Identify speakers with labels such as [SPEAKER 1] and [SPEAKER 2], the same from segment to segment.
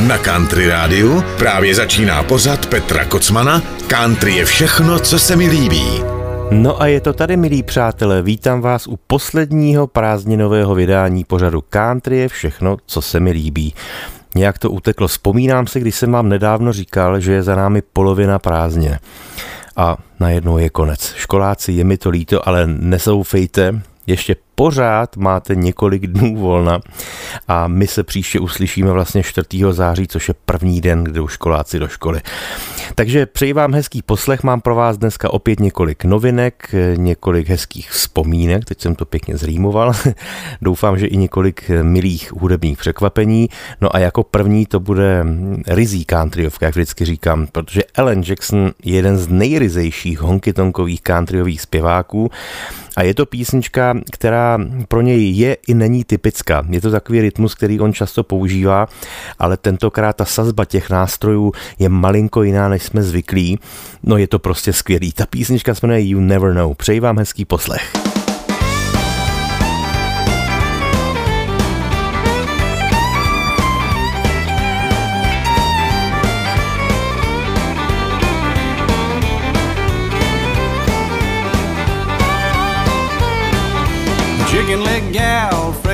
[SPEAKER 1] Na Country Rádiu právě začíná pořad Petra Kocmana Country je všechno, co se mi líbí.
[SPEAKER 2] No a je to tady, milí přátelé, vítám vás u posledního prázdninového vydání pořadu Country je všechno, co se mi líbí. Nějak to uteklo. Vzpomínám si, když jsem vám nedávno říkal, že je za námi polovina prázdně. A najednou je konec. Školáci, je mi to líto, ale nesoufejte, ještě pořád máte několik dnů volna a my se příště uslyšíme vlastně 4. září, což je první den, kdy už školáci do školy. Takže přeji vám hezký poslech, mám pro vás dneska opět několik novinek, několik hezkých vzpomínek, teď jsem to pěkně zrýmoval, doufám, že i několik milých hudebních překvapení, no a jako první to bude rizí countryovka, jak vždycky říkám, protože Ellen Jackson je jeden z nejryzejších honkytonkových countryových zpěváků a je to písnička, která pro něj je i není typická. Je to takový rytmus, který on často používá, ale tentokrát ta sazba těch nástrojů je malinko jiná, než jsme zvyklí. No je to prostě skvělý. Ta písnička se jmenuje You Never Know. Přeji vám hezký poslech.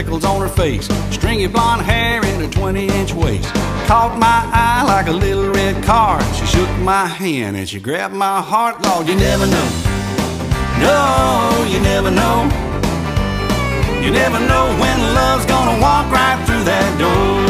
[SPEAKER 3] Freckles on her face, stringy blonde hair and a 20 inch waist. Caught my eye like a little red car. She shook my hand and she grabbed my heart. Lord, you never know. No, you never know. You never know when love's gonna walk right through that door.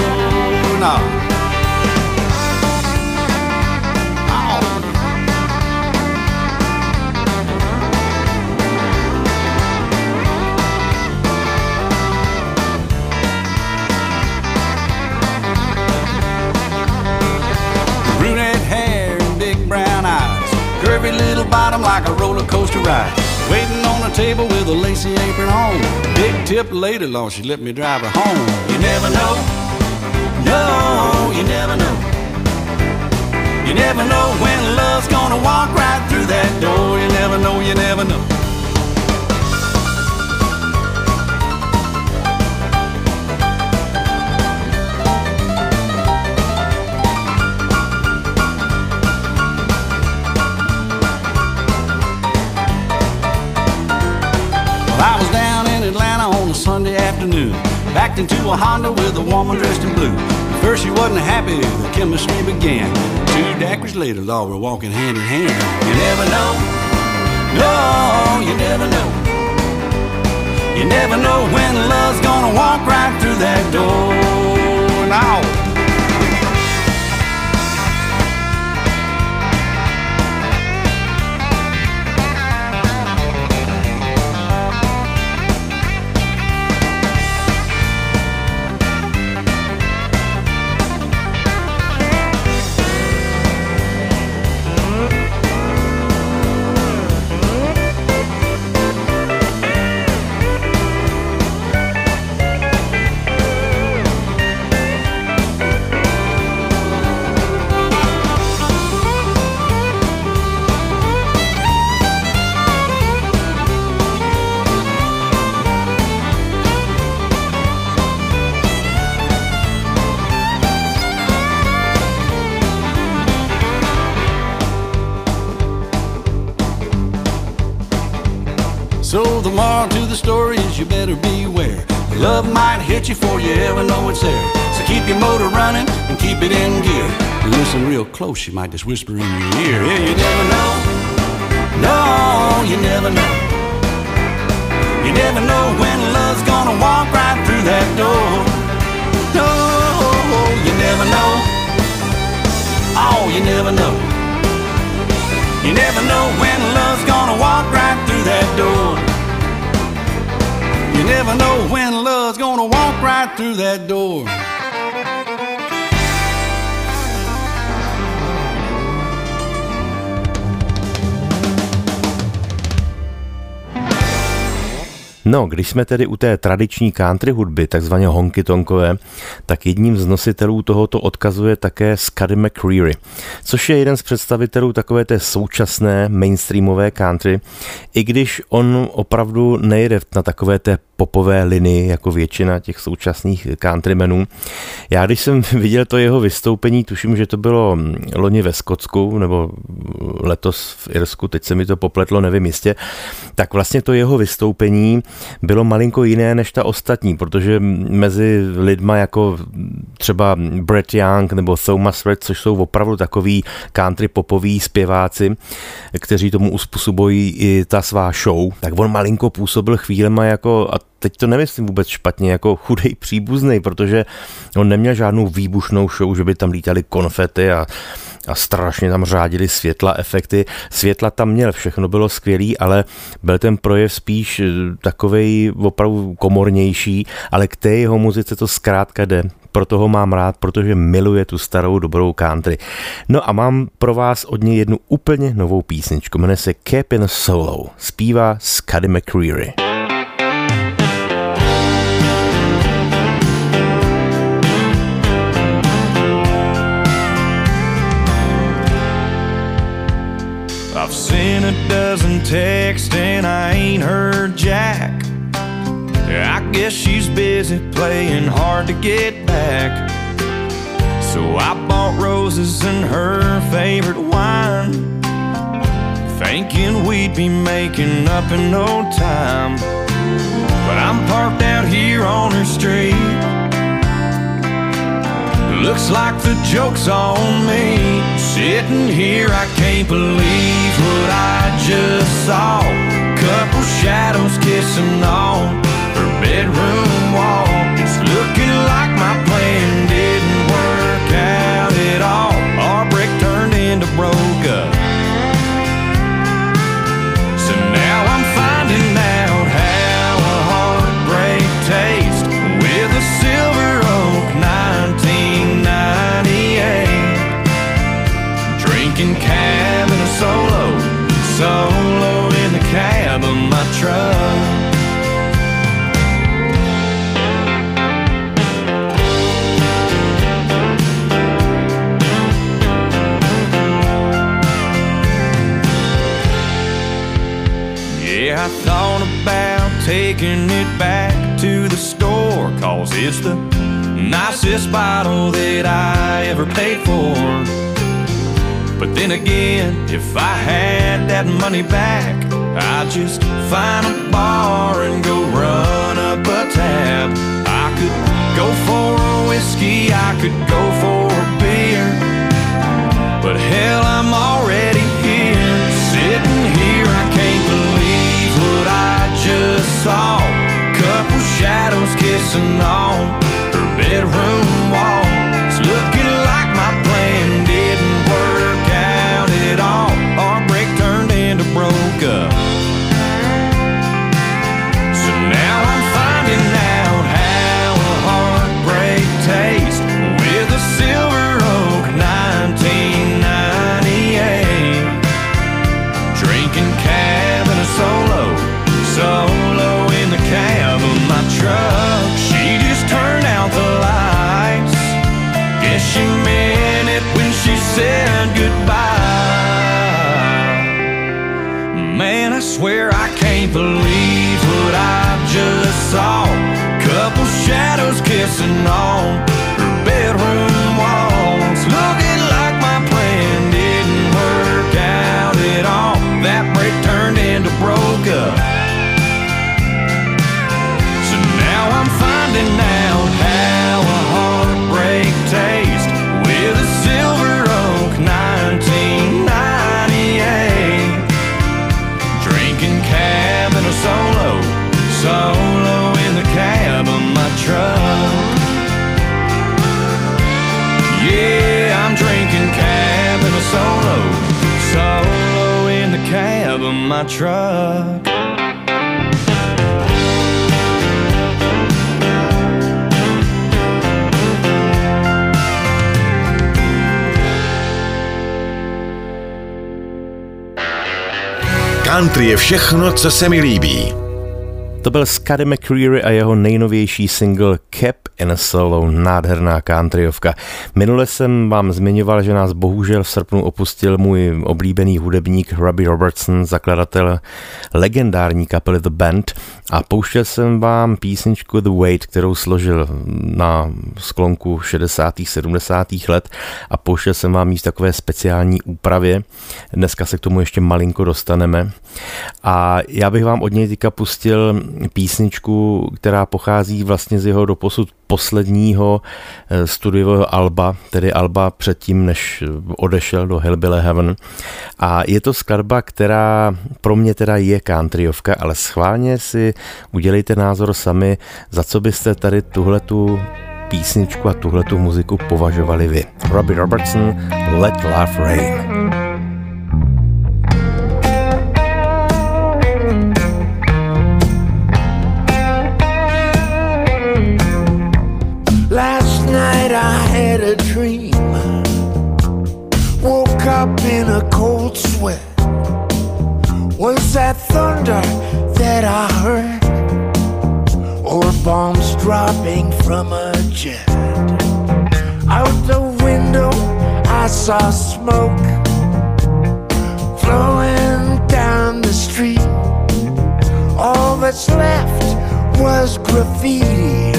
[SPEAKER 3] Table with a lacy apron on. Big tip lady, Lord, she let me drive her home. You never know. No, you never know. You never know when love's gonna walk right through that door. You never know, you never know. Afternoon. Backed into a Honda with a woman dressed in blue. At first she wasn't happy, the chemistry began. Two daiquiris later, Law, we're walking hand in hand. You never know, no, you never know. You never know when love's gonna walk right through that door. Now. Love might hit you before you ever know it's there. So keep your motor running and keep it in gear. Listen real close, she might just whisper in your ear. Yeah, you never know. No, you never know. You never know when love's gonna walk right through that door. No, you never know. Oh, you never know. You never know when love's never know when love's gonna walk right through that door.
[SPEAKER 2] No, když jsme tedy u té tradiční country hudby, takzvaně honky tonkové, tak jedním z nositelů tohoto odkazuje také Scuddy McCreery, což je jeden z představitelů takové té současné mainstreamové country, i když on opravdu nejde na takové té popové linii, jako většina těch současných countrymenů. Já když jsem viděl to jeho vystoupení, tuším, že to bylo loni ve Skotsku, nebo letos v Irsku, teď se mi to popletlo, nevím jistě, tak vlastně to jeho vystoupení bylo malinko jiné než ta ostatní, protože mezi lidma jako třeba Brett Young nebo Thomas Red, což jsou opravdu takový country popoví zpěváci, kteří tomu uspůsobují i ta svá show, tak on malinko působil chvílema jako, a teď to nemyslím vůbec špatně, jako chudej příbuzný, protože on neměl žádnou výbušnou show, že by tam lítali konfety a a strašně tam řádili světla, efekty. Světla tam měl, všechno bylo skvělý, ale byl ten projev spíš eh, takovej opravdu komornější, ale k té jeho muzice to zkrátka jde. Proto ho mám rád, protože miluje tu starou dobrou country. No a mám pro vás od něj jednu úplně novou písničku, jmenuje se Capin Solo. Zpívá Scuddy McCreery.
[SPEAKER 4] Seen a dozen texts and I ain't heard Jack. I guess she's busy playing hard to get back. So I bought roses and her favorite wine, thinking we'd be making up in no time. But I'm parked out here on her street. Looks like the joke's on me. Sitting here, I can't believe what I just saw. Couple shadows kissing on her bedroom wall. It's looking like my plan didn't work out at all. Our break turned into broke if I had that money back, I'd just find a bar and go run up a tab. I could go for a whiskey, I could go for a beer. But hell, I'm already here, sitting here. I can't believe what I just saw. Couple shadows kissing on her bedroom wall.
[SPEAKER 1] Všechno, co se mi líbí.
[SPEAKER 2] To byl Scotty McCreery a jeho nejnovější single Cap in a Solo, nádherná countryovka. Minule jsem vám zmiňoval, že nás bohužel v srpnu opustil můj oblíbený hudebník Robbie Robertson, zakladatel legendární kapely The Band a pouštěl jsem vám písničku The Wait, kterou složil na sklonku 60. 70. let a pouštěl jsem vám jí takové speciální úpravě. Dneska se k tomu ještě malinko dostaneme. A já bych vám od něj teďka pustil písničku, která pochází vlastně z jeho doposud posledního eh, studiového alba, tedy alba předtím, než odešel do Hellbilly Heaven. A je to skladba, která pro mě teda je countryovka, ale schválně si udělejte názor sami, za co byste tady tuhletu písničku a tuhletu muziku považovali vy. Robbie Robertson, Let Love Rain.
[SPEAKER 5] Up in a cold sweat. Was that thunder that I heard? Or bombs dropping from a jet? Out the window, I saw smoke flowing down the street. All that's left was graffiti,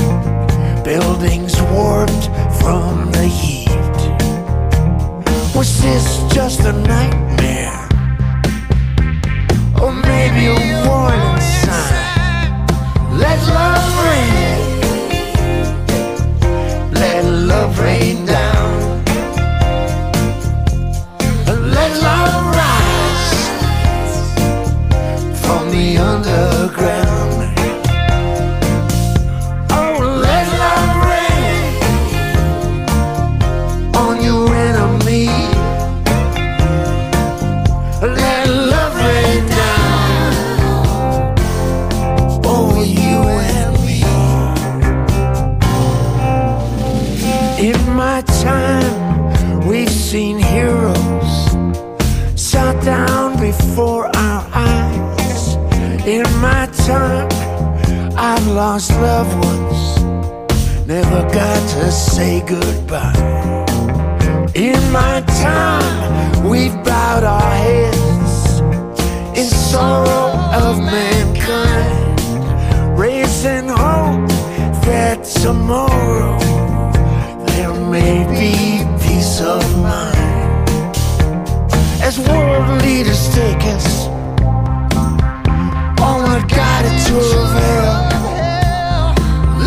[SPEAKER 5] buildings warped from the heat. Was this just a nightmare? Or maybe a warning sign? Let love rain. Let love rain lost loved ones never got to say goodbye. In my time, we've bowed our heads in sorrow of mankind, raising hope that tomorrow there may be peace of mind. As world leaders take us onward, guided to a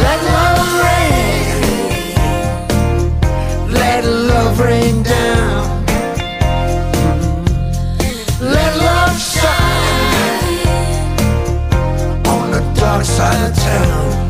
[SPEAKER 5] let love rain. Let love rain down. Let love shine on the dark side of town.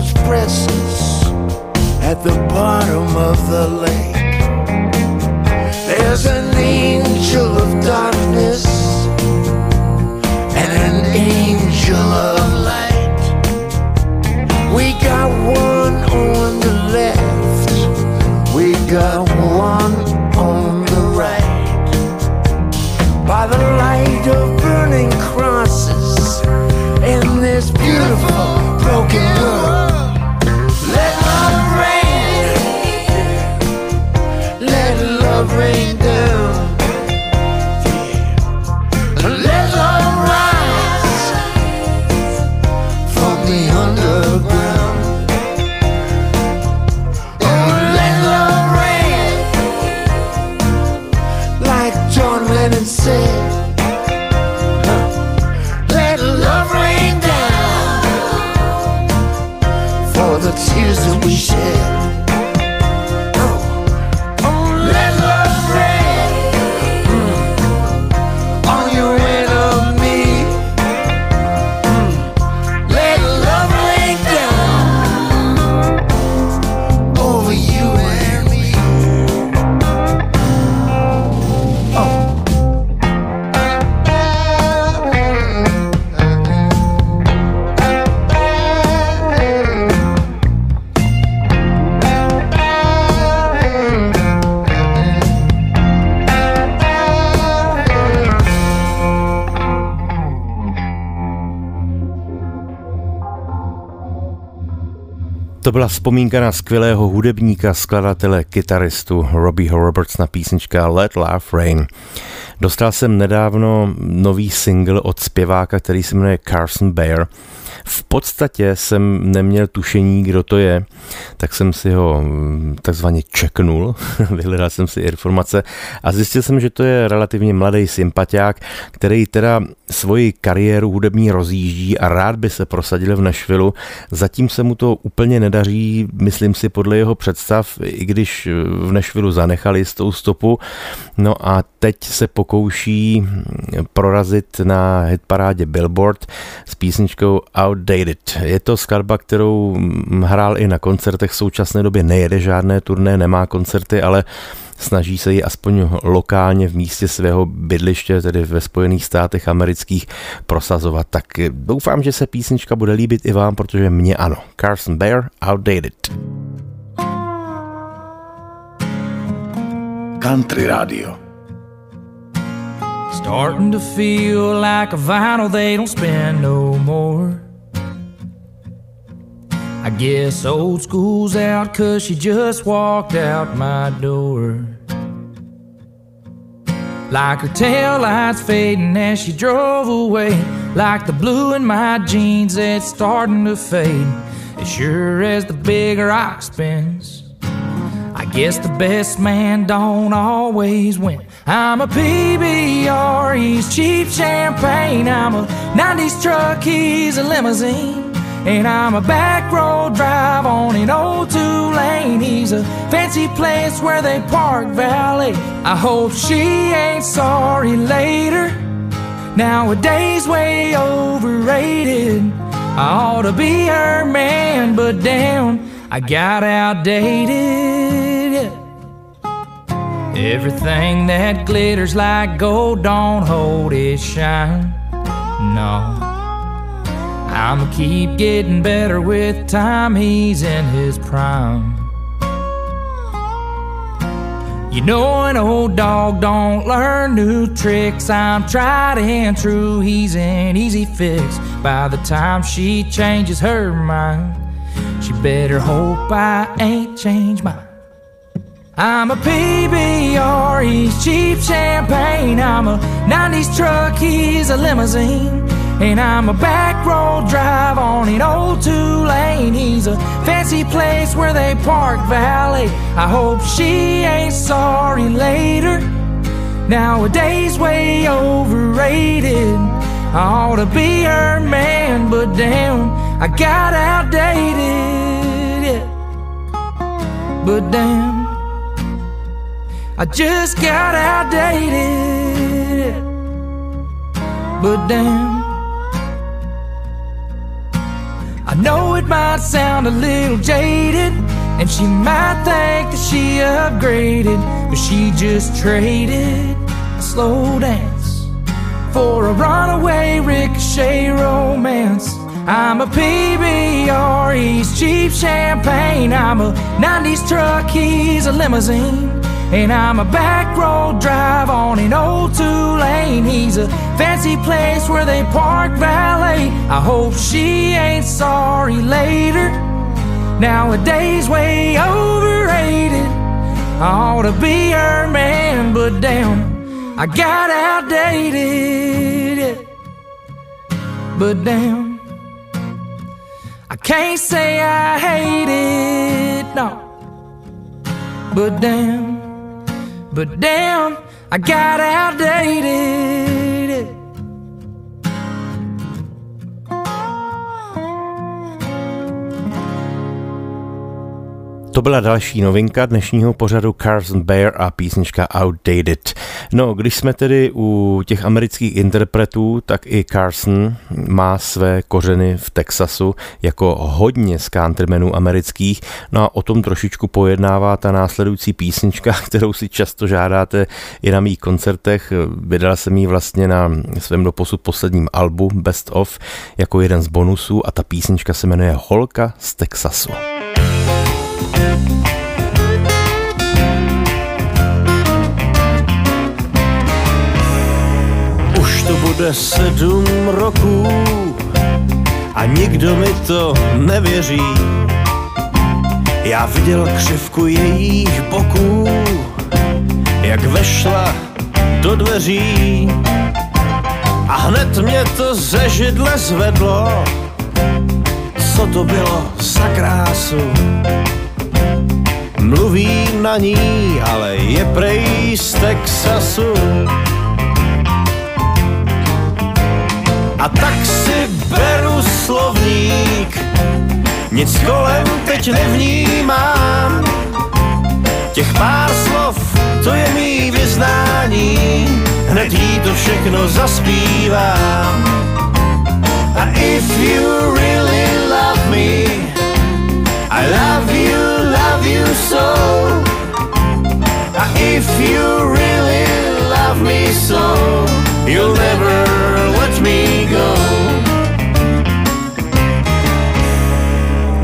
[SPEAKER 5] Presence at the bottom of the lake. There's an angel of darkness and an angel of light. We got one on the left, we got
[SPEAKER 2] To byla vzpomínka na skvělého hudebníka, skladatele, kytaristu Robbieho Roberts na písnička Let Love Rain. Dostal jsem nedávno nový single od zpěváka, který se jmenuje Carson Bear. V podstatě jsem neměl tušení, kdo to je, tak jsem si ho mm, takzvaně čeknul, vyhledal jsem si informace a zjistil jsem, že to je relativně mladý sympatiák, který teda svoji kariéru hudební rozjíždí a rád by se prosadil v Nashvillu. Zatím se mu to úplně nedaří, myslím si podle jeho představ, i když v Nashvillu zanechali s tou stopu. No a teď se pokouší prorazit na hitparádě Billboard s písničkou Outdated. Je to skladba, kterou hrál i na koncertech, v současné době nejede žádné turné, nemá koncerty, ale snaží se ji aspoň lokálně v místě svého bydliště, tedy ve Spojených státech amerických, prosazovat. Tak doufám, že se písnička bude líbit i vám, protože mě ano. Carson Bear, Outdated.
[SPEAKER 1] Country Radio.
[SPEAKER 6] Starting to feel like a vinyl they don't spin no more. I guess old school's out cause she just walked out my door. Like her tail lights fading as she drove away. Like the blue in my jeans that's starting to fade. As sure as the big rock spins. I guess the best man don't always win. I'm a PBR, he's cheap champagne. I'm a 90s truck, he's a limousine. And I'm a back road drive on an old two lane. He's a fancy place where they park valet. I hope she ain't sorry later. Nowadays, way overrated. I ought to be her man, but damn, I got outdated. Everything that glitters like gold don't hold its shine. No. I'ma keep getting better with time, he's in his prime. You know, an old dog don't learn new tricks. I'm tried and true, he's an easy fix. By the time she changes her mind, she better hope I ain't changed mine. I'm a PBR, he's cheap champagne. I'm a 90s truck, he's a limousine. And I'm a back road drive on an old two lane. He's a fancy place where they park valet. I hope she ain't sorry later. Nowadays, way overrated. I ought to be her man, but damn, I got outdated. Yeah. But damn, I just got outdated. But damn. Know it might sound a little jaded, and she might think that she upgraded, but she just traded a slow dance for a runaway ricochet romance. I'm a PBR, he's cheap champagne. I'm a 90s truck, he's a limousine. And I'm a back road drive on an old two lane. He's a fancy place where they park valet. I hope she ain't sorry later. Nowadays, way overrated. I ought to be her man, but damn, I got outdated. But damn, I can't say I hate it, no. But damn. But damn, I got outdated.
[SPEAKER 2] To byla další novinka dnešního pořadu Carson Bear a písnička Outdated. No, když jsme tedy u těch amerických interpretů, tak i Carson má své kořeny v Texasu jako hodně z countrymenů amerických. No a o tom trošičku pojednává ta následující písnička, kterou si často žádáte i na mých koncertech. Vydala jsem ji vlastně na svém doposud posledním albu Best of jako jeden z bonusů a ta písnička se jmenuje Holka z Texasu.
[SPEAKER 4] Už to bude sedm roků a nikdo mi to nevěří. Já viděl křivku jejich boků, jak vešla do dveří a hned mě to ze židle zvedlo. Co to bylo za krásu? Mluví na ní, ale je prej z Texasu. A tak si beru slovník, nic kolem teď nevnímám. Těch pár slov, to je mý vyznání, hned jí to všechno zaspívám. A if you really love me, I love you, you so. If you really love me so, you'll never let me go.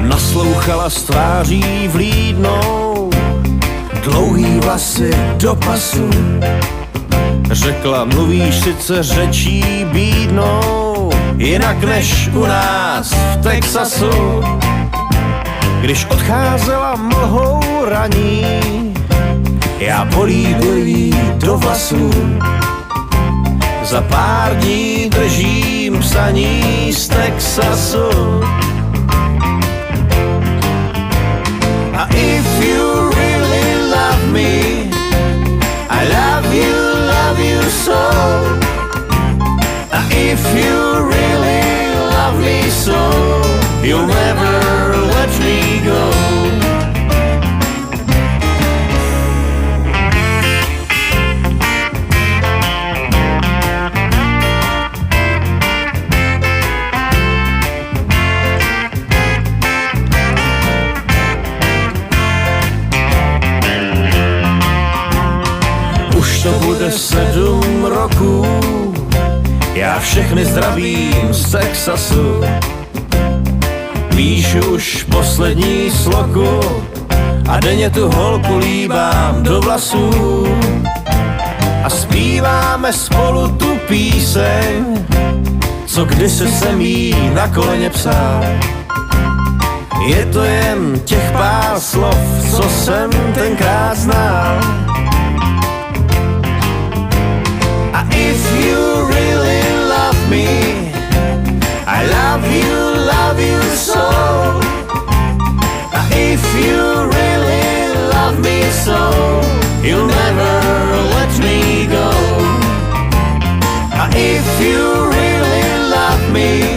[SPEAKER 4] Naslouchala s tváří vlídnou, dlouhý vlasy do pasu. Řekla, mluvíš sice řečí bídnou, jinak než u nás v Texasu. Když odcházela mlhou raní, já políbil jí do vlasů. Za pár dní držím psaní z Texasu. A if you really love me, I love you, love you so. A if you really love me so, you'll never let me go. Sedm roků, já všechny zdravím z Texasu. Píšu už poslední sloku a denně tu holku líbám do vlasů. A zpíváme spolu tu píseň, co kdysi jsem jí na koleně psal. Je to jen těch pár slov, co jsem tenkrát znal. A if you really love me, I love you, love you so. If you really love me so, you'll never let me go. If you really love me,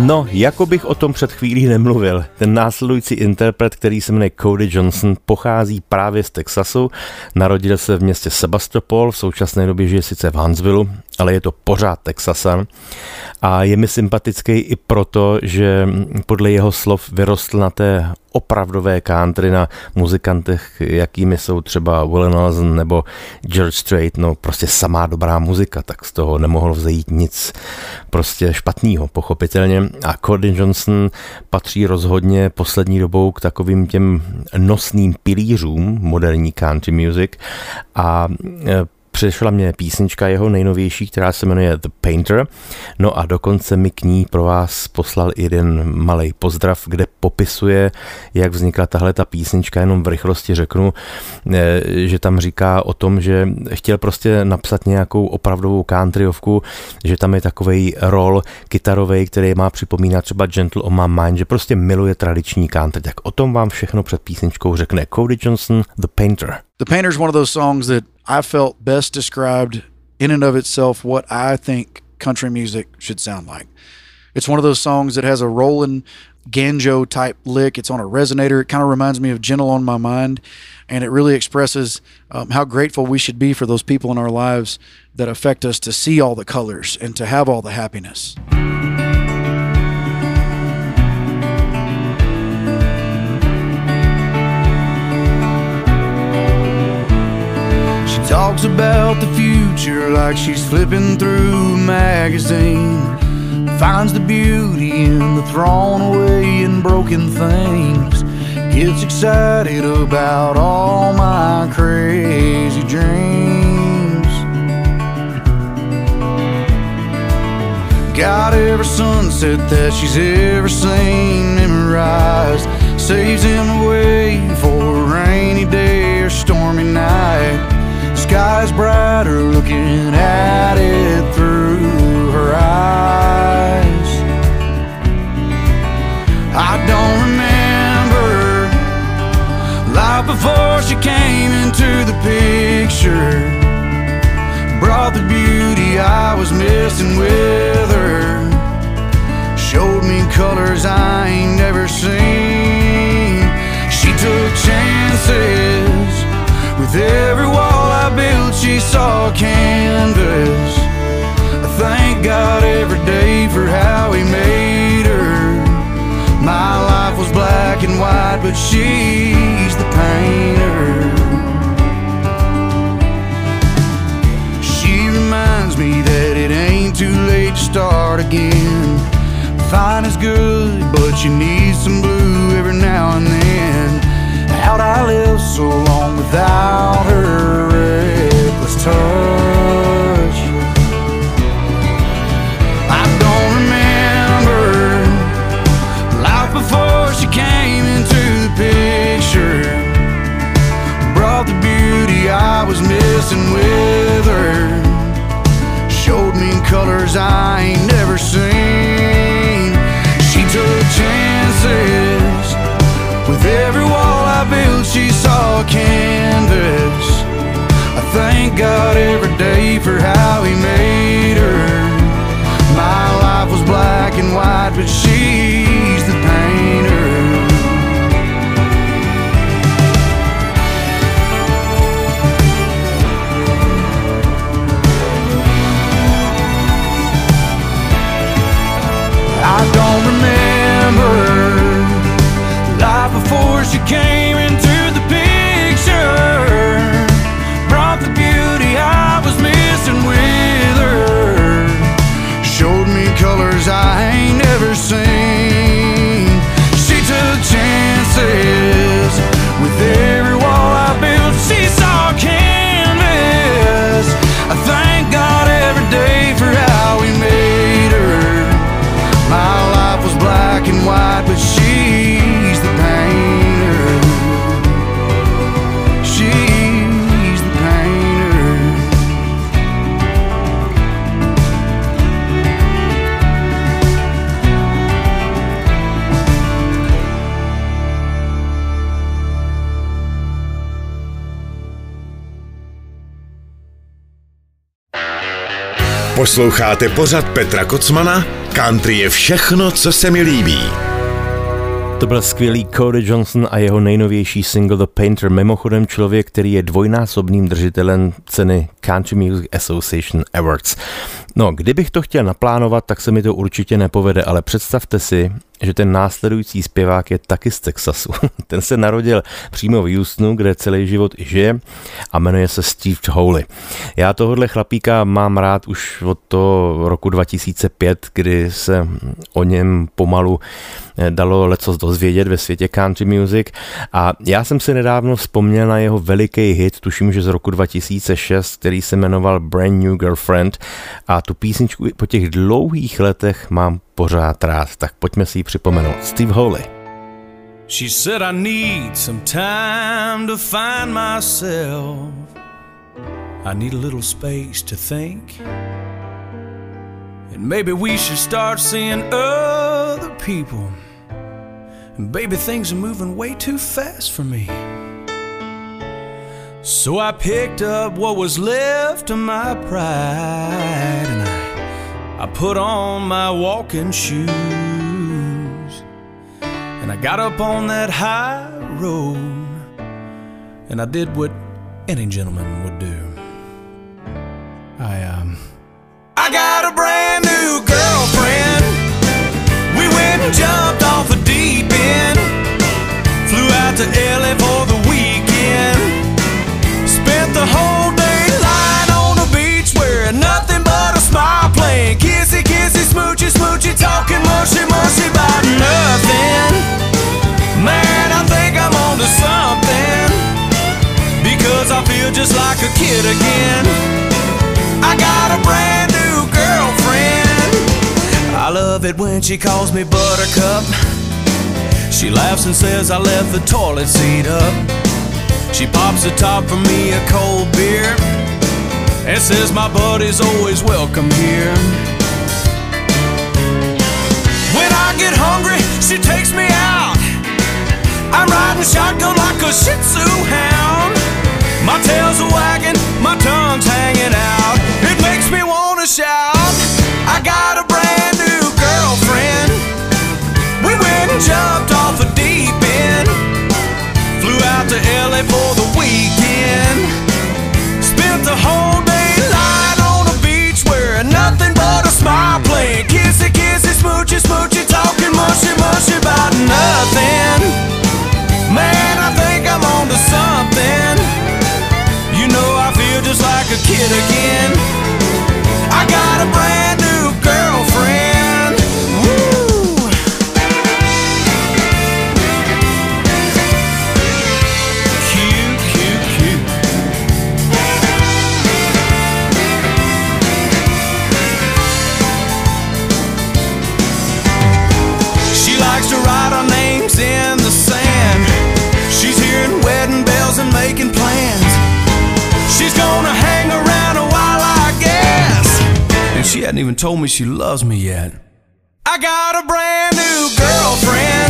[SPEAKER 2] No, jako bych o tom před chvílí nemluvil. Ten následující interpret, který se jmenuje Cody Johnson, pochází právě z Texasu. Narodil se v městě Sebastopol, v současné době žije sice v Huntsville, ale je to pořád Texasan. A je mi sympatický i proto, že podle jeho slov vyrostl na té opravdové country na muzikantech, jakými jsou třeba Willie Nelson nebo George Strait, no prostě samá dobrá muzika, tak z toho nemohlo vzejít nic prostě špatného, pochopitelně. A Cody Johnson patří rozhodně poslední dobou k takovým těm nosným pilířům moderní country music a e, Přišla mě písnička jeho nejnovější, která se jmenuje The Painter. No a dokonce mi k ní pro vás poslal jeden malý pozdrav, kde popisuje, jak vznikla tahle ta písnička, jenom v rychlosti řeknu, eh, že tam říká o tom, že chtěl prostě napsat nějakou opravdovou countryovku, že tam je takový rol kytarový, který má připomínat třeba Gentle on My Mind, že prostě miluje tradiční country. Tak o tom vám všechno před písničkou řekne Cody Johnson, The Painter.
[SPEAKER 7] The Painter is one of those songs that I felt best described in and of itself what I think country music should sound like. It's one of those songs that has a rolling banjo type lick. It's on a resonator. It kind of reminds me of Gentle on My Mind. And it really expresses um, how grateful we should be for those people in our lives that affect us to see all the colors and to have all the happiness.
[SPEAKER 3] She talks about the future like she's flipping through a magazine. Finds the beauty in the thrown away and broken things. Gets excited about all my crazy dreams. Got every sunset that she's ever seen memorized. Saves him away for a rainy day or stormy night. Sky's brighter looking at it through her eyes. I don't remember life before she came into the picture. Brought the beauty I was missing with her. Showed me colors I ain't never seen. She took chances with every wall She saw canvas. I thank God every day for how He made her. My life was black and white, but she's the painter. She reminds me that it ain't too late to start again. Fine is good, but you need some blue every now and then. How'd I live so long without her
[SPEAKER 1] Posloucháte pořad Petra Kocmana? Country je všechno, co se mi líbí.
[SPEAKER 2] To byl skvělý Cody Johnson a jeho nejnovější single The Painter, mimochodem člověk, který je dvojnásobným držitelem ceny Country Music Association Awards. No, kdybych to chtěl naplánovat, tak se mi to určitě nepovede, ale představte si, že ten následující zpěvák je taky z Texasu. Ten se narodil přímo v Houstonu, kde celý život i žije a jmenuje se Steve Howley. Já tohohle chlapíka mám rád už od toho roku 2005, kdy se o něm pomalu dalo lecos dozvědět ve světě country music a já jsem si nedávno vzpomněl na jeho veliký hit, tuším, že z roku 2006, který se jmenoval Brand New Girlfriend a tu písničku po těch dlouhých letech mám pořád rád, tak pojďme si ji připomenout. Steve.
[SPEAKER 3] She said, I need some time to find myself. I need a little space to think. And maybe we should start seeing other people. And baby, things are moving way too fast for me. So I picked up what was left of my pride and I I put on my walking shoes and I got up on that high road and I did what any gentleman would do. I um I got a brand new girlfriend. We went and jumped off a deep end. Flew out to LA smoochy smoochy talking mushy mushy about nothing. Man, I think I'm on to something because I feel just like a kid again. I got a brand new girlfriend. I love it when she calls me Buttercup. She laughs and says I left the toilet seat up. She pops the top for me a cold beer and says my buddy's always welcome here. Get hungry, she takes me out. I'm riding shotgun like a Shih Tzu hound. My tail's a wagging, my tongue's hanging out. It makes me wanna shout. I got a brand new girlfriend. We went and jumped off a deep end. Flew out to LA for the weekend. Spent the whole day lying on the beach wearing nothing mushy mushy about nothing. Man, I think I'm on to something. You know I feel just like a kid again. Told me she loves me yet. I got a brand new girlfriend.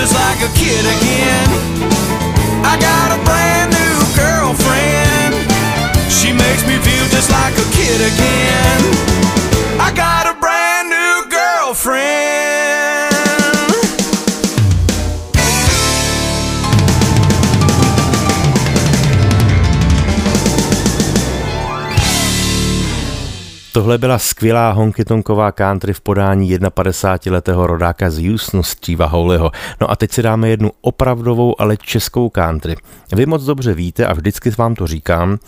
[SPEAKER 3] Just like a kid again. I got a brand new girlfriend. She makes me feel just like a kid again. I got
[SPEAKER 2] Tohle byla skvělá honkytonková country v podání 51-letého rodáka z Houstonu Steva Howleyho. No a teď si dáme jednu opravdovou, ale českou country. Vy moc dobře víte a vždycky vám to říkám,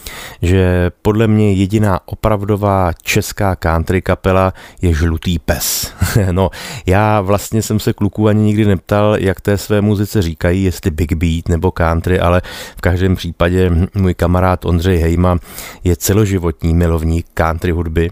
[SPEAKER 2] že podle mě jediná opravdová česká country kapela je Žlutý pes. no, já vlastně jsem se kluků ani nikdy neptal, jak té své muzice říkají, jestli big beat nebo country, ale v každém případě můj kamarád Ondřej Hejma je celoživotní milovník country hudby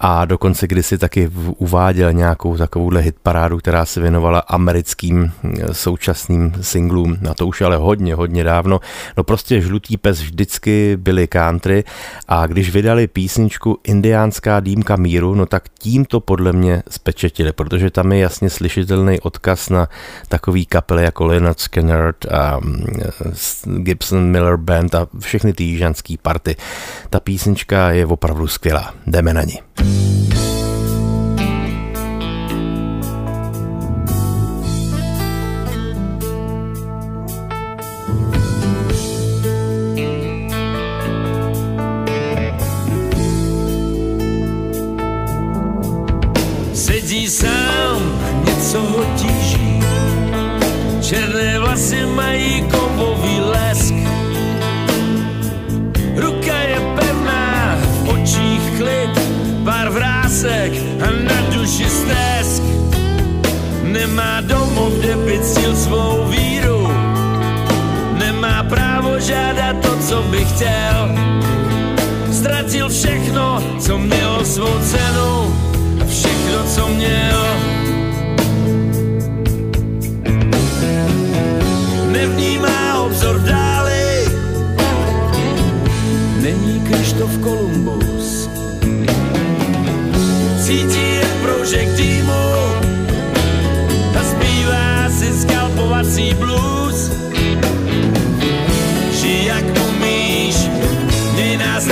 [SPEAKER 2] a dokonce kdysi taky uváděl nějakou takovouhle hitparádu, která se věnovala americkým současným singlům, na to už ale hodně, hodně dávno. No prostě Žlutý pes vždycky byli country a když vydali písničku Indiánská dýmka míru, no tak tím to podle mě spečetili, protože tam je jasně slyšitelný odkaz na takový kapely jako Leonard Skinner a Gibson Miller Band a všechny ty jižanský party. Ta písnička je opravdu skvělá. Jdeme na ní.
[SPEAKER 8] thank you písek a na duši stesk. Nemá domov, kde by cíl svou víru. Nemá právo žádat to, co by chtěl. Ztratil všechno, co mělo svou cenu a všechno, co měl. Nevnímá obzor dále, není v kolu prací blues. Že jak umíš, mě nás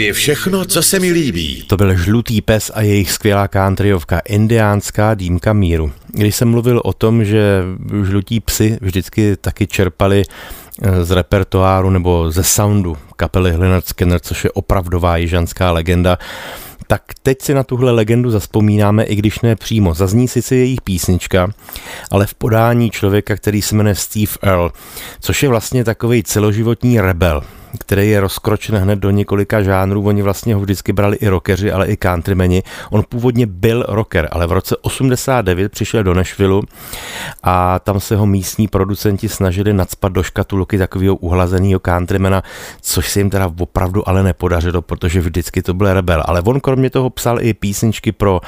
[SPEAKER 1] je všechno, co se mi líbí.
[SPEAKER 2] To byl Žlutý pes a jejich skvělá countryovka Indiánská dýmka míru. Když jsem mluvil o tom, že žlutí psy vždycky taky čerpali eh, z repertoáru nebo ze soundu kapely Leonard Skinner, což je opravdová jižanská legenda, tak teď si na tuhle legendu zaspomínáme, i když ne přímo. Zazní sice jejich písnička, ale v podání člověka, který se jmenuje Steve Earle, což je vlastně takový celoživotní rebel který je rozkročen hned do několika žánrů. Oni vlastně ho vždycky brali i rockeři, ale i countrymeni. On původně byl rocker, ale v roce 89 přišel do Nashville a tam se ho místní producenti snažili nadspat do škatulky takového uhlazeného countrymana, což se jim teda opravdu ale nepodařilo, protože vždycky to byl rebel. Ale on kromě toho psal i písničky pro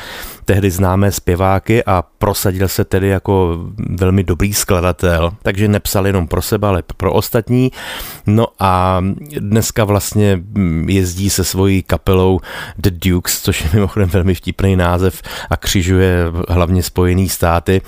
[SPEAKER 2] tehdy známé zpěváky a prosadil se tedy jako velmi dobrý skladatel, takže nepsal jenom pro sebe, ale pro ostatní. No a dneska vlastně jezdí se svojí kapelou The Dukes, což je mimochodem velmi vtipný název a křižuje hlavně Spojený státy.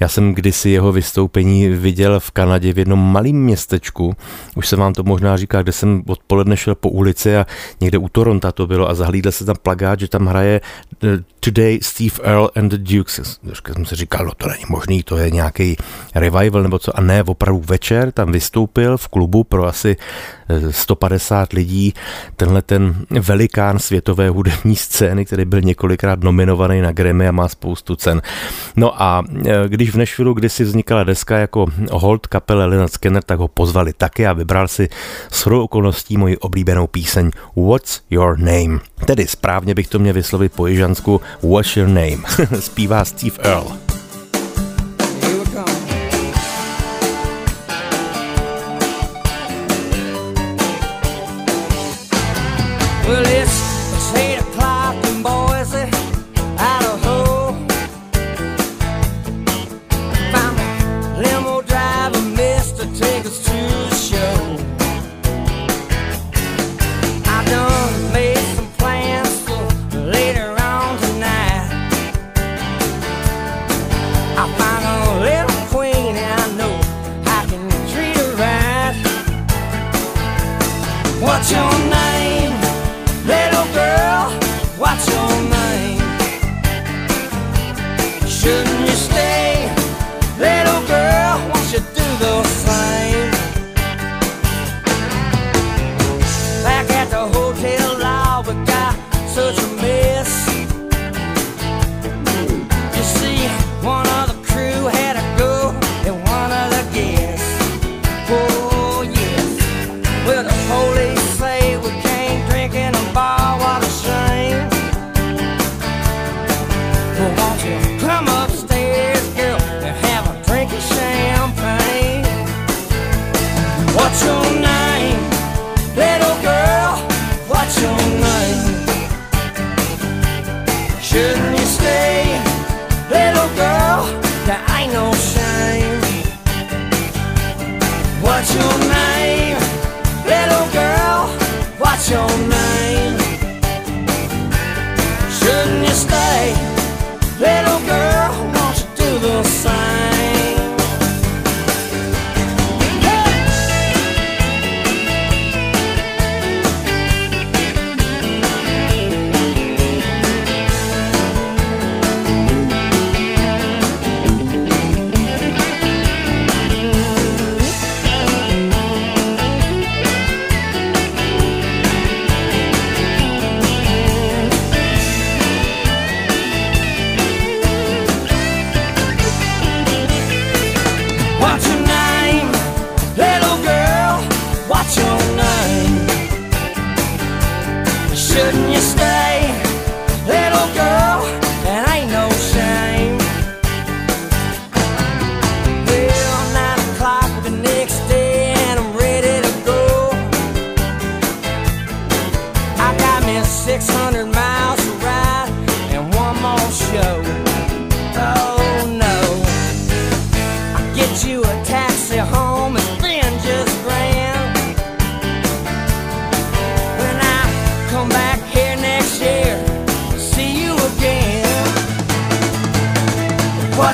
[SPEAKER 2] Já jsem kdysi jeho vystoupení viděl v Kanadě v jednom malém městečku, už jsem vám to možná říkal, kde jsem odpoledne šel po ulici a někde u Toronto to bylo a zahlídl se tam plagát, že tam hraje eh, Today Steve Earle and the Dukes. Já jsem si říkal, no to není možný, to je nějaký revival nebo co. A ne, opravdu večer tam vystoupil v klubu pro asi 150 lidí, tenhle ten velikán světové hudební scény, který byl několikrát nominovaný na Grammy a má spoustu cen. No a když v Nashville kdysi vznikala deska jako hold kapele Leonard Skinner, tak ho pozvali taky a vybral si s okolností moji oblíbenou píseň What's Your Name. Tedy správně bych to měl vyslovit po jižansku What's Your Name. Zpívá Steve Earle.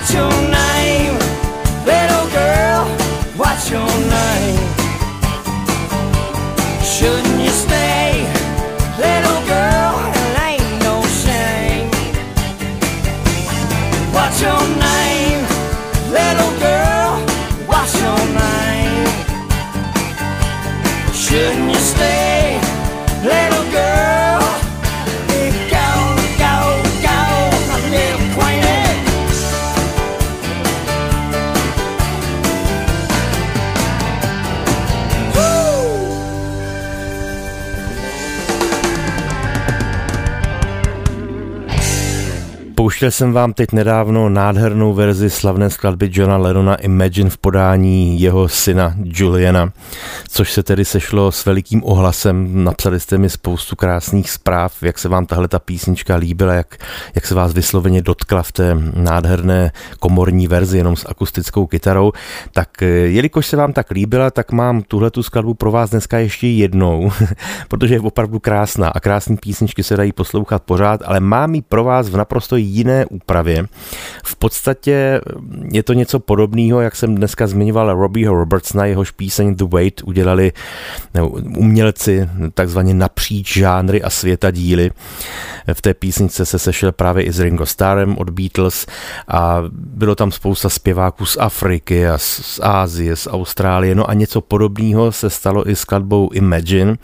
[SPEAKER 9] 就
[SPEAKER 2] Pouštěl jsem vám teď nedávno nádhernou verzi slavné skladby Johna Lennona Imagine v podání jeho syna Juliana, což se tedy sešlo s velikým ohlasem. Napsali jste mi spoustu krásných zpráv, jak se vám tahle ta písnička líbila, jak, jak se vás vysloveně dotkla v té nádherné komorní verzi jenom s akustickou kytarou. Tak eh, jelikož se vám tak líbila, tak mám tuhle tu skladbu pro vás dneska ještě jednou, protože je opravdu krásná a krásné písničky se dají poslouchat pořád, ale mám ji pro vás v naprosto jiné úpravě. V podstatě je to něco podobného, jak jsem dneska zmiňoval Robbieho Robertsona, jehož píseň The Wait udělali nebo umělci takzvaně napříč žánry a světa díly. V té písničce se sešel právě i s Ringo Starrem od Beatles a bylo tam spousta zpěváků z Afriky a z Ázie, z Austrálie. No a něco podobného se stalo i s skladbou Imagine,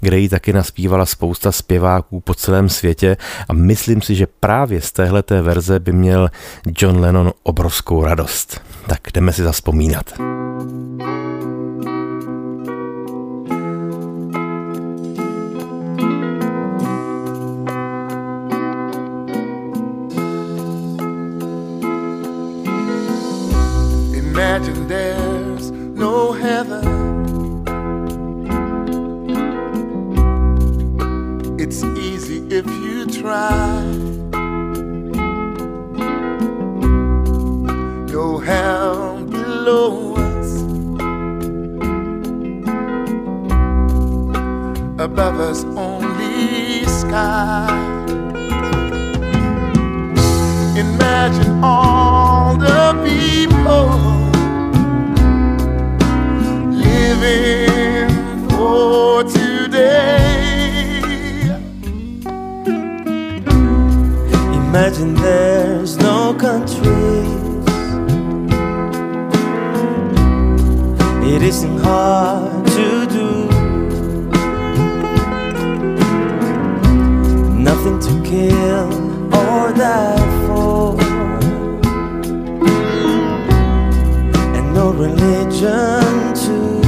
[SPEAKER 2] kde ji taky naspívala spousta zpěváků po celém světě a myslím si, že právě z téhle té verze by měl John Lennon obrovskou radost. Tak jdeme si zaspomínat.
[SPEAKER 10] Imagine there's no heaven. Below us. Above us, only sky. Imagine all the people living for today.
[SPEAKER 11] Imagine there's no countries. It isn't hard to do. Nothing to kill or die for. And no religion too.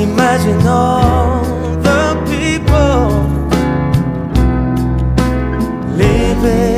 [SPEAKER 11] Imagine all the people living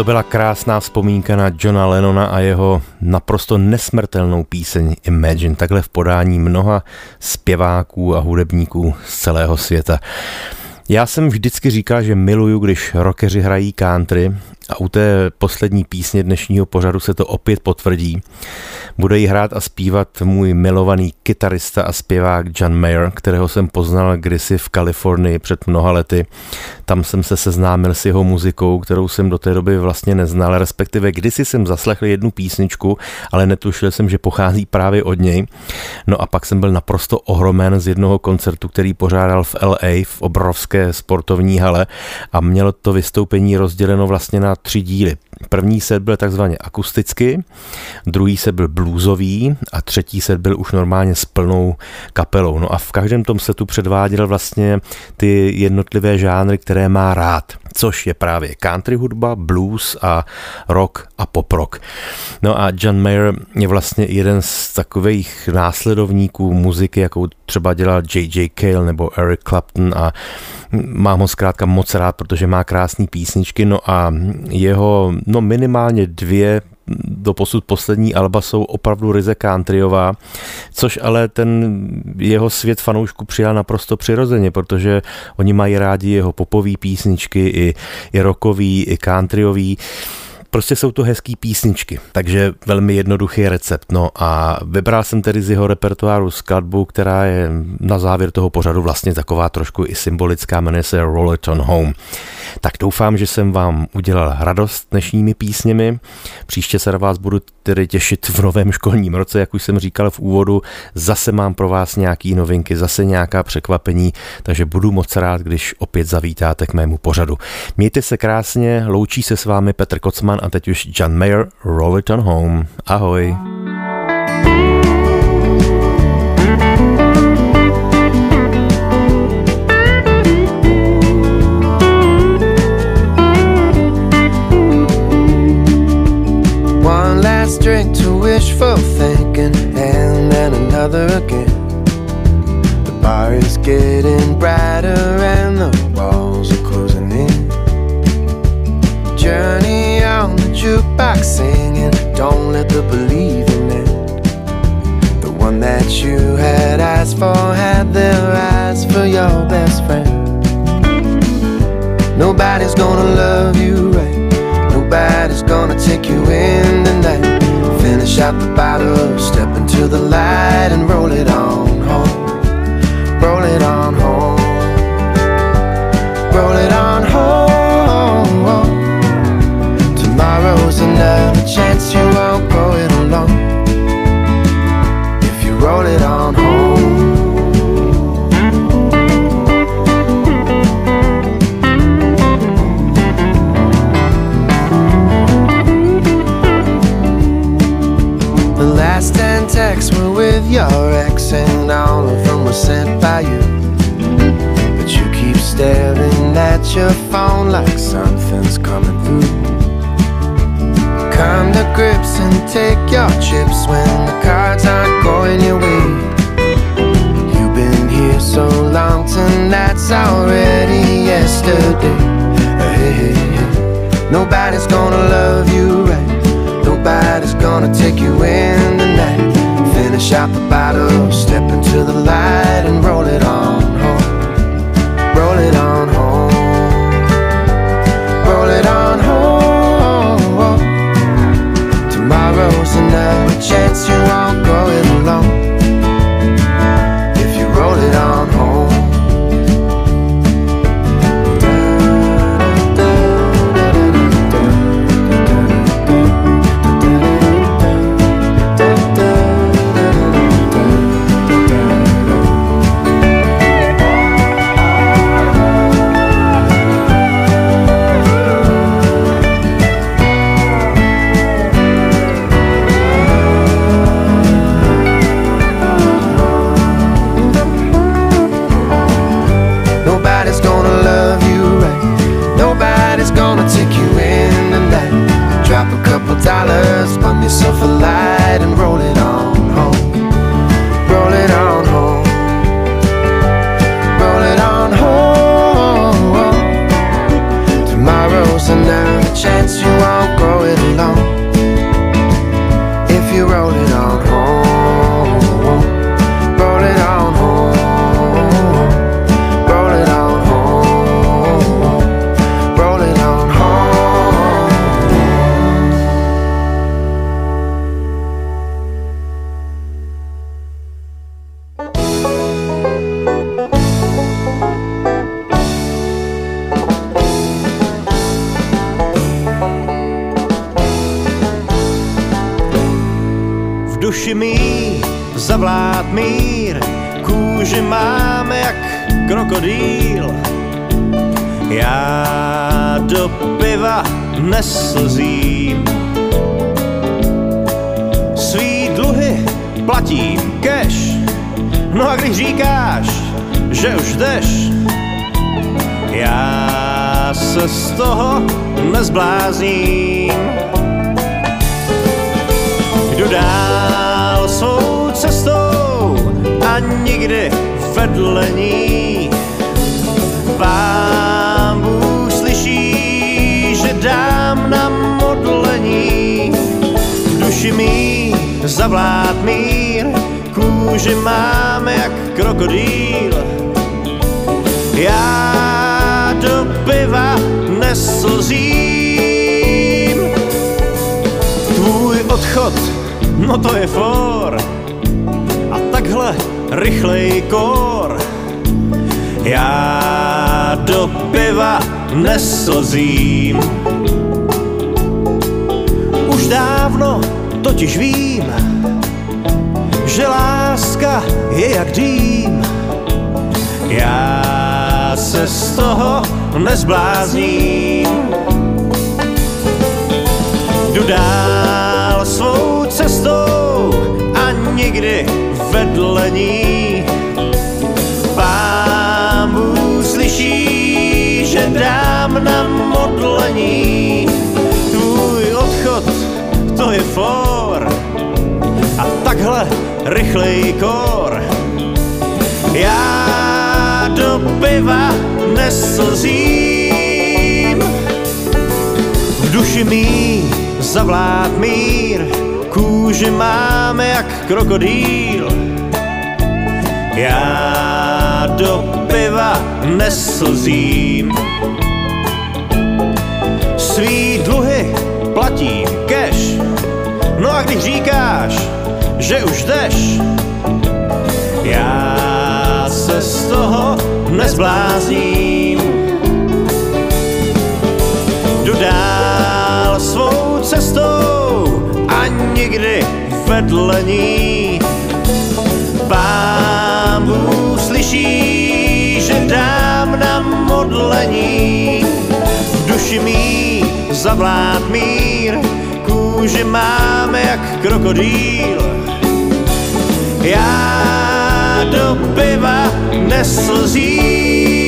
[SPEAKER 2] To byla krásná vzpomínka na Johna Lennona a jeho naprosto nesmrtelnou píseň Imagine, takhle v podání mnoha zpěváků a hudebníků z celého světa. Já jsem vždycky říkal, že miluju, když rockeři hrají country a u té poslední písně dnešního pořadu se to opět potvrdí. Bude ji hrát a zpívat můj milovaný kytarista a zpěvák John Mayer, kterého jsem poznal kdysi v Kalifornii před mnoha lety. Tam jsem se seznámil s jeho muzikou, kterou jsem do té doby vlastně neznal, respektive kdysi jsem zaslechl jednu písničku, ale netušil jsem, že pochází právě od něj. No a pak jsem byl naprosto ohromen z jednoho koncertu, který pořádal v LA v obrovské sportovní hale a mělo to vystoupení rozděleno vlastně na tři díly. První set byl takzvaně akusticky, druhý set byl bluesový a třetí set byl už normálně s plnou kapelou. No a v každém tom setu předváděl vlastně ty jednotlivé žánry, které má rád, což je právě country hudba, blues a rock a pop rock. No a John Mayer je vlastně jeden z takových následovníků muziky, jakou třeba dělal J.J. Cale nebo Eric Clapton a mám ho zkrátka moc rád, protože má krásné písničky, no a jeho no minimálně dvě do posud poslední alba jsou opravdu ryze countryová, což ale ten jeho svět fanoušku přijal naprosto přirozeně, protože oni mají rádi jeho popové písničky, i, i rockový, i countryový. Prostě jsou to hezký písničky, takže velmi jednoduchý recept. No a vybral jsem tedy z jeho repertoáru skladbu, která je na závěr toho pořadu vlastně taková trošku i symbolická, jmenuje se Roll It On Home. Tak doufám, že jsem vám udělal radost dnešními písněmi. Příště se na vás budu tedy těšit v novém školním roce, jak už jsem říkal v úvodu. Zase mám pro vás nějaký novinky, zase nějaká překvapení, takže budu moc rád, když opět zavítáte k mému pořadu. Mějte se krásně, loučí se s vámi Petr Kocman a teď už John Mayer, Roll It On Home. Ahoj.
[SPEAKER 5] Wishful thinking, and then another again. The bar is getting brighter, and the walls are closing in. Journey on the jukebox singing, don't let the believing end. The one that you had asked for had their eyes for your best friend. Nobody's gonna love you right. Nobody's gonna take you in tonight. Finish out the bottle, step into the light and roll it on home. Roll it on home. Roll it on home. Tomorrow's another chance you won't go it alone. If you roll it on your ex, and all of them were sent by you. But you keep staring at your phone like something's coming through. Come to grips and take your chips when the cards aren't going your way. You've been here so long, tonight's already yesterday. Hey, hey, hey. Nobody's gonna love you right. Nobody's gonna take you in tonight. Finish out the bottle, step into the light, and roll it on home. Roll it on home. Roll it on home. Tomorrow's another chance yourself
[SPEAKER 4] alive. Já se z toho nezblázním. Jdu dál svou cestou a nikdy vedle ní. Pán slyší, že dám na modlení. Tvůj odchod, to je for a takhle rychlej kor. Já piva neslzím, v duši mý zavlád mír, kůži máme jak krokodýl. Já do piva neslzím, svý dluhy platím cash. No a když říkáš, že už jdeš, já se z toho nezblázním. Jdu dál svou cestou a nikdy vedle ní. Pán Bůh slyší, že dám na modlení. V duši mý zavlád mír, kůži máme jak krokodýl. Já do piva neslzím,